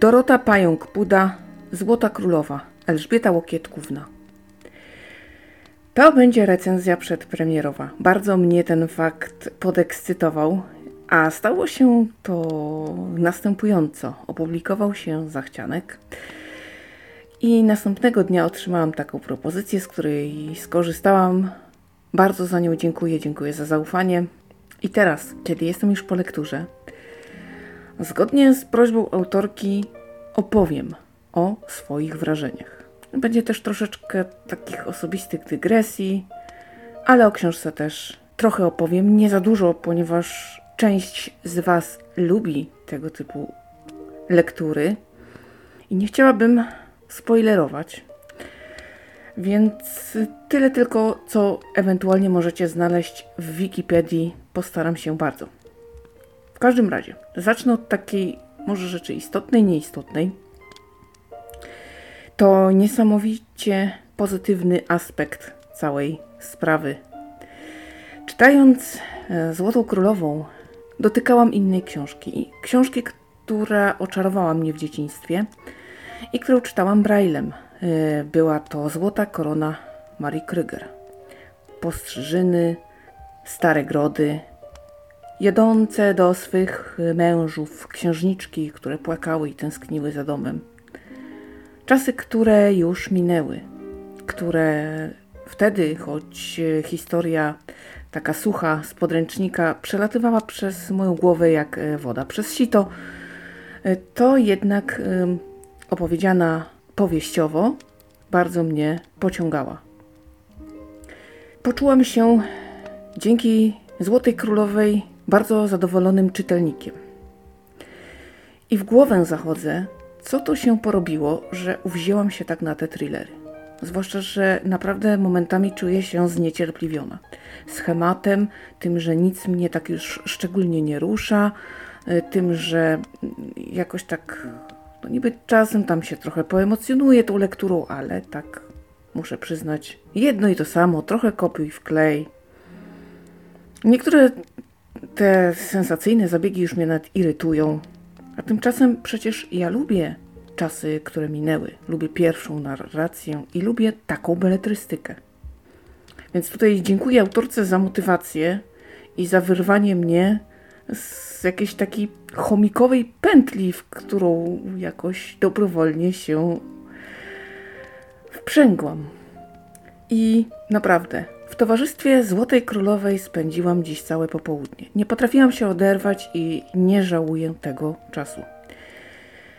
Dorota Pająk-Puda, Złota Królowa, Elżbieta Łokietkówna. To będzie recenzja przedpremierowa. Bardzo mnie ten fakt podekscytował, a stało się to następująco. Opublikował się Zachcianek i następnego dnia otrzymałam taką propozycję, z której skorzystałam. Bardzo za nią dziękuję, dziękuję za zaufanie. I teraz, kiedy jestem już po lekturze, zgodnie z prośbą autorki opowiem o swoich wrażeniach. Będzie też troszeczkę takich osobistych dygresji, ale o książce też trochę opowiem. Nie za dużo, ponieważ część z Was lubi tego typu lektury i nie chciałabym spoilerować. Więc tyle tylko, co ewentualnie możecie znaleźć w Wikipedii, postaram się bardzo. Każdym razie, zacznę od takiej może rzeczy istotnej, nieistotnej. To niesamowicie pozytywny aspekt całej sprawy. Czytając e, Złotą Królową, dotykałam innej książki. Książki, która oczarowała mnie w dzieciństwie i którą czytałam braillem. E, była to Złota Korona Marii Kryger. Postrzyżyny, stare grody, jedące do swych mężów księżniczki, które płakały i tęskniły za domem. Czasy, które już minęły, które wtedy, choć historia taka sucha z podręcznika przelatywała przez moją głowę jak woda przez sito, to jednak opowiedziana powieściowo bardzo mnie pociągała. Poczułam się dzięki Złotej Królowej bardzo zadowolonym czytelnikiem. I w głowę zachodzę, co to się porobiło, że uwzięłam się tak na te thrillery. Zwłaszcza, że naprawdę momentami czuję się zniecierpliwiona. Schematem, tym, że nic mnie tak już szczególnie nie rusza, y, tym, że jakoś tak, no niby czasem tam się trochę poemocjonuję tą lekturą, ale tak muszę przyznać, jedno i to samo, trochę kopiuj w klej. Niektóre te sensacyjne zabiegi już mnie nawet irytują. A tymczasem przecież ja lubię czasy, które minęły. Lubię pierwszą narrację i lubię taką beletrystykę. Więc tutaj dziękuję autorce za motywację i za wyrwanie mnie z jakiejś takiej chomikowej pętli, w którą jakoś dobrowolnie się wprzęgłam. I naprawdę, w towarzystwie Złotej Królowej spędziłam dziś całe popołudnie. Nie potrafiłam się oderwać i nie żałuję tego czasu.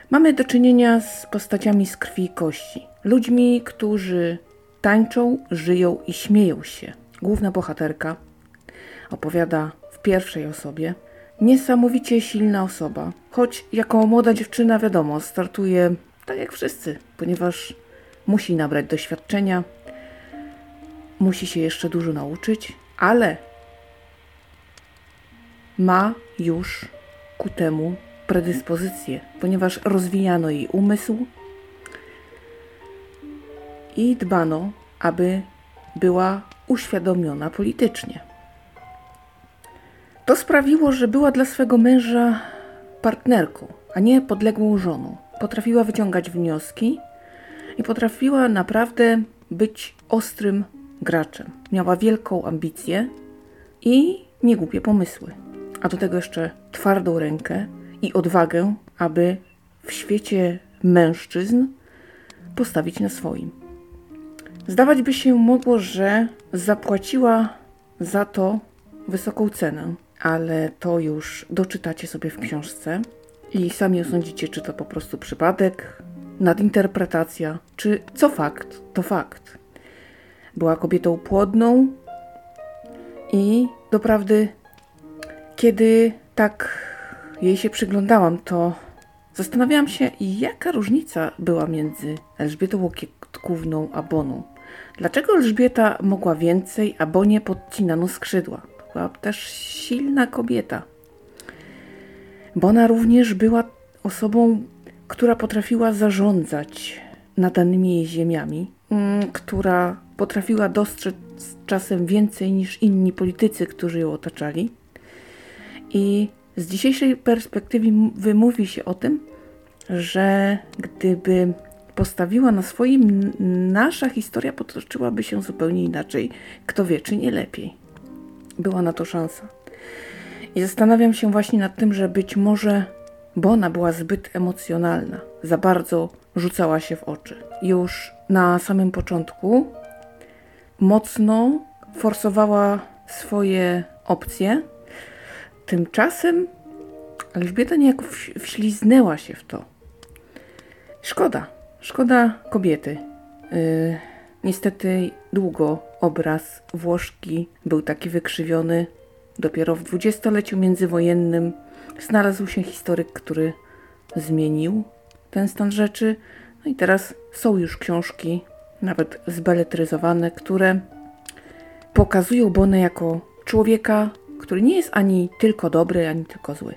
Mamy do czynienia z postaciami z krwi i kości. Ludźmi, którzy tańczą, żyją i śmieją się. Główna bohaterka opowiada w pierwszej osobie. Niesamowicie silna osoba, choć jako młoda dziewczyna, wiadomo, startuje tak jak wszyscy, ponieważ musi nabrać doświadczenia, musi się jeszcze dużo nauczyć, ale ma już ku temu predyspozycję, ponieważ rozwijano jej umysł i dbano, aby była uświadomiona politycznie. To sprawiło, że była dla swego męża partnerką, a nie podległą żoną. Potrafiła wyciągać wnioski i potrafiła naprawdę być ostrym graczem. Miała wielką ambicję i niegłupie pomysły. A do tego jeszcze twardą rękę i odwagę, aby w świecie mężczyzn postawić na swoim. Zdawać by się mogło, że zapłaciła za to wysoką cenę, ale to już doczytacie sobie w książce i sami osądzicie, czy to po prostu przypadek, nadinterpretacja, czy co fakt, to fakt. Była kobietą płodną i doprawdy, kiedy tak jej się przyglądałam, to zastanawiałam się, jaka różnica była między Elżbietą Łokietkówną a Boną. Dlaczego Elżbieta mogła więcej, a Bonie podcinano skrzydła? Była też silna kobieta. Bona również była osobą, która potrafiła zarządzać nadanymi jej ziemiami, mm, która potrafiła dostrzec czasem więcej niż inni politycy, którzy ją otaczali. I z dzisiejszej perspektywy mówi się o tym, że gdyby postawiła na swoim, nasza historia potoczyłaby się zupełnie inaczej. Kto wie, czy nie lepiej. Była na to szansa. I zastanawiam się właśnie nad tym, że być może, bo ona była zbyt emocjonalna, za bardzo rzucała się w oczy. Już na samym początku mocno forsowała swoje opcje. Tymczasem Elżbieta niejako wśliznęła się w to. Szkoda, szkoda kobiety. Yy, niestety długo obraz Włoszki był taki wykrzywiony. Dopiero w dwudziestoleciu międzywojennym znalazł się historyk, który zmienił ten stan rzeczy. No i teraz są już książki, nawet zbeletryzowane, które pokazują Bonę jako człowieka, który nie jest ani tylko dobry, ani tylko zły.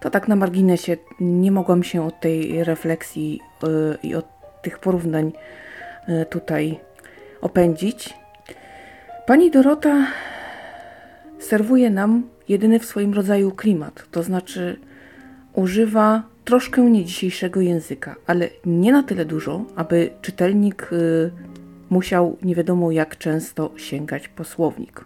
To tak na marginesie nie mogłam się od tej refleksji yy, i od tych porównań yy, tutaj opędzić. Pani Dorota serwuje nam jedyny w swoim rodzaju klimat, to znaczy używa troszkę nie dzisiejszego języka, ale nie na tyle dużo, aby czytelnik yy, musiał nie wiadomo jak często sięgać po słownik.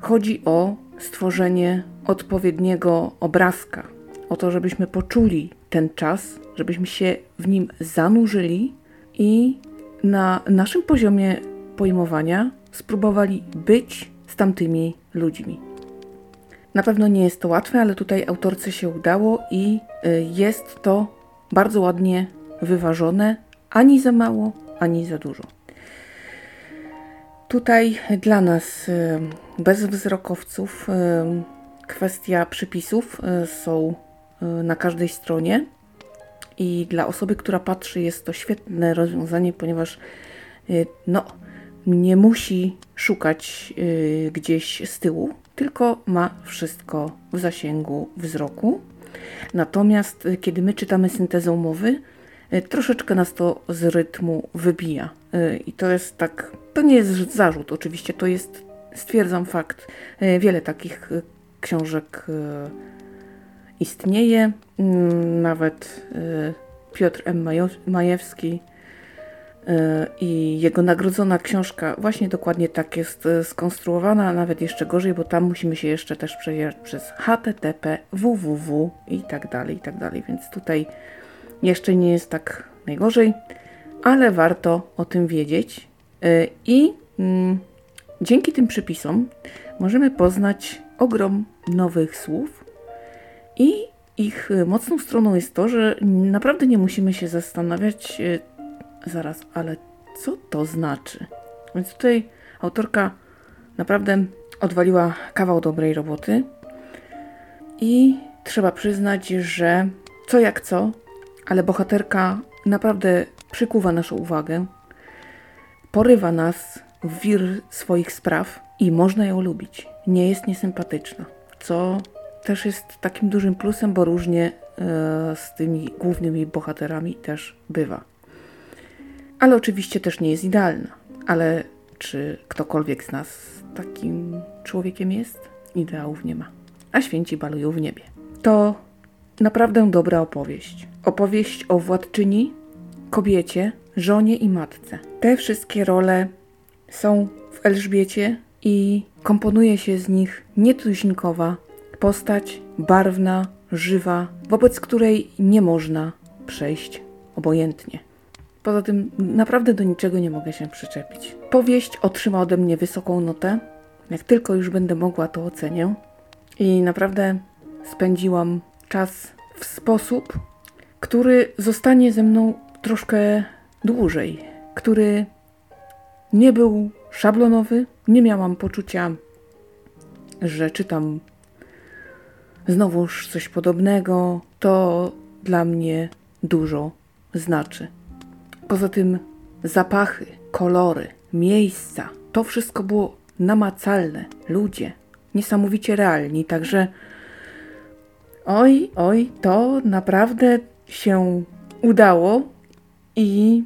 Chodzi o stworzenie odpowiedniego obrazka, o to, żebyśmy poczuli ten czas, żebyśmy się w nim zanurzyli i na naszym poziomie pojmowania spróbowali być z tamtymi ludźmi. Na pewno nie jest to łatwe, ale tutaj autorce się udało i y, jest to bardzo ładnie wyważone, ani za mało, ani za dużo. Tutaj dla nas, y, bezwzrokowców, y, kwestia przypisów są na każdej stronie. I dla osoby, która patrzy, jest to świetne rozwiązanie, ponieważ no, nie musi szukać gdzieś z tyłu, tylko ma wszystko w zasięgu wzroku. Natomiast y, kiedy my czytamy syntezę mowy, y, troszeczkę nas to z rytmu wybija. Y, I to jest tak, to nie jest zarzut, oczywiście, to jest, stwierdzam fakt, wiele takich książek istnieje. Mm, nawet Piotr M. Majewski E, i jego nagrodzona książka właśnie dokładnie tak jest e, skonstruowana, a nawet jeszcze gorzej, bo tam musimy się jeszcze też przejechać przez http, www i tak dalej, i tak dalej, więc tutaj jeszcze nie jest tak najgorzej, ale warto o tym wiedzieć. E, i mm, dzięki tym przypisom możemy poznać ogrom nowych słów i ich mocną stroną jest to, że naprawdę nie musimy się zastanawiać, zaraz, ale co to znaczy? Więc tutaj autorka naprawdę odwaliła kawał dobrej roboty i trzeba przyznać, że co jak co, ale bohaterka naprawdę przykuwa naszą uwagę, porywa nas w wir swoich spraw i można ją lubić. Nie jest niesympatyczna, co też jest takim dużym plusem, bo różnie e, z tymi głównymi bohaterami też bywa ale oczywiście też nie jest idealna. Ale czy ktokolwiek z nas takim człowiekiem jest? Ideałów nie ma. A święci balują w niebie. To naprawdę dobra opowieść. Opowieść o władczyni, kobiecie, żonie i matce. Te wszystkie role są w Elżbiecie i komponuje się z nich nietuzinkowa postać, barwna, żywa, wobec której nie można przejść obojętnie. Poza tym naprawdę do niczego nie mogę się przyczepić. Powieść otrzyma ode mnie wysoką notę. Jak tylko już będę mogła, to ocenię. I naprawdę spędziłam czas w sposób, który zostanie ze mną troszkę dłużej, który nie był szablonowy, nie miałam poczucia, że czytam znowuż coś podobnego. To dla mnie dużo znaczy. Poza tym zapachy, kolory, miejsca, to wszystko było namacalne. Ludzie, niesamowicie realni, także oj, oj, to naprawdę się udało i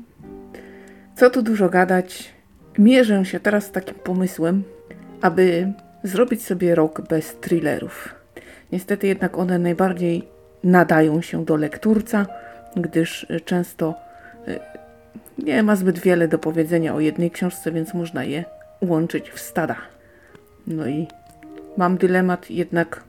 co tu dużo gadać, mierzę się teraz z takim pomysłem, aby zrobić sobie rok bez thrillerów. Niestety jednak one najbardziej nadają się do lekturca, gdyż często y, nie ma zbyt wiele do powiedzenia o jednej książce, więc można je łączyć w stada. No i mam dylemat, jednak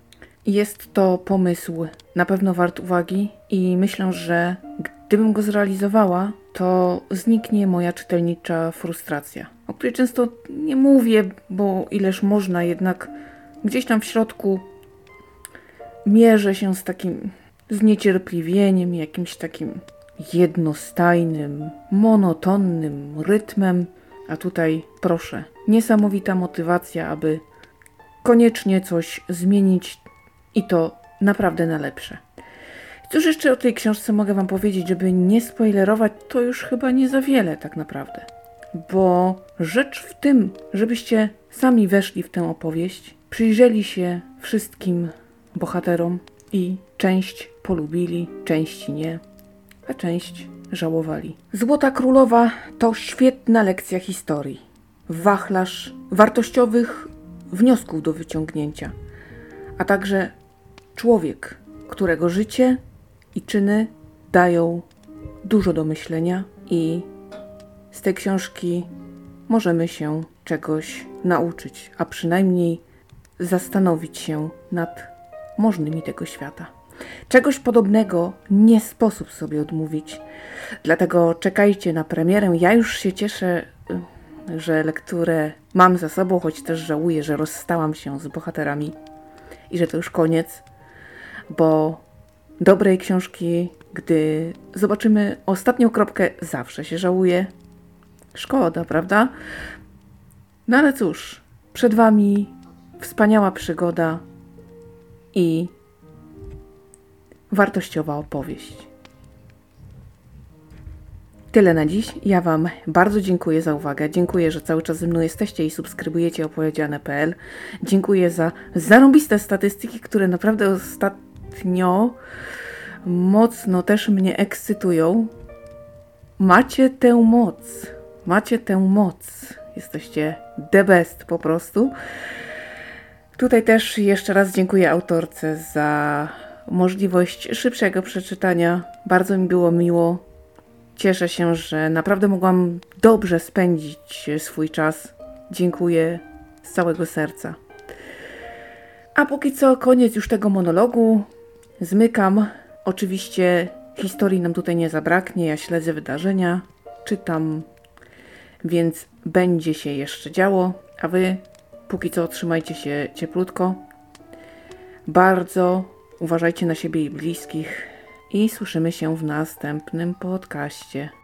jest to pomysł na pewno wart uwagi i myślę, że gdybym go zrealizowała, to zniknie moja czytelnicza frustracja, o której często nie mówię, bo ileż można, jednak gdzieś tam w środku mierzę się z takim zniecierpliwieniem, jakimś takim jednostajnym, monotonnym rytmem, a tutaj proszę, niesamowita motywacja, aby koniecznie coś zmienić i to naprawdę na lepsze. Cóż jeszcze o tej książce mogę Wam powiedzieć, żeby nie spoilerować, to już chyba nie za wiele tak naprawdę. Bo rzecz w tym, żebyście sami weszli w tę opowieść, przyjrzeli się wszystkim bohaterom i część polubili, części nie, a część żałowali. Złota Królowa to świetna lekcja historii. Wachlarz wartościowych wniosków do wyciągnięcia, a także człowiek, którego życie i czyny dają dużo do myślenia i z tej książki możemy się czegoś nauczyć, a przynajmniej zastanowić się nad możnymi tego świata. Czegoś podobnego nie sposób sobie odmówić. Dlatego czekajcie na premierę. Ja już się cieszę, y, że lekturę mam za sobą, choć też żałuję, że rozstałam się z bohaterami i że to już koniec, bo dobrej książki, gdy zobaczymy ostatnią kropkę, zawsze się żałuje. Szkoda, prawda? No ale cóż, przed Wami wspaniała przygoda i wartościowa opowieść. Tyle na dziś. Ja Wam bardzo dziękuję za uwagę. Dziękuję, że cały czas ze mną jesteście i subskrybujecie opowiedziane.pl. Dziękuję za zarąbiste statystyki, które naprawdę ostatnio mocno też mnie ekscytują. Macie tę moc. Macie tę moc. Jesteście the best po prostu. Tutaj też jeszcze raz dziękuję autorce za możliwość szybszego przeczytania. Bardzo mi było miło. Cieszę się, że naprawdę mogłam dobrze spędzić swój czas. Dziękuję z całego serca. A póki co koniec już tego monologu. Zmykam. Oczywiście historii nam tutaj nie zabraknie. Ja śledzę wydarzenia, czytam, więc będzie się jeszcze działo. A wy póki co trzymajcie się cieplutko. Bardzo uważajcie na siebie i bliskich i słyszymy się w następnym podcaście.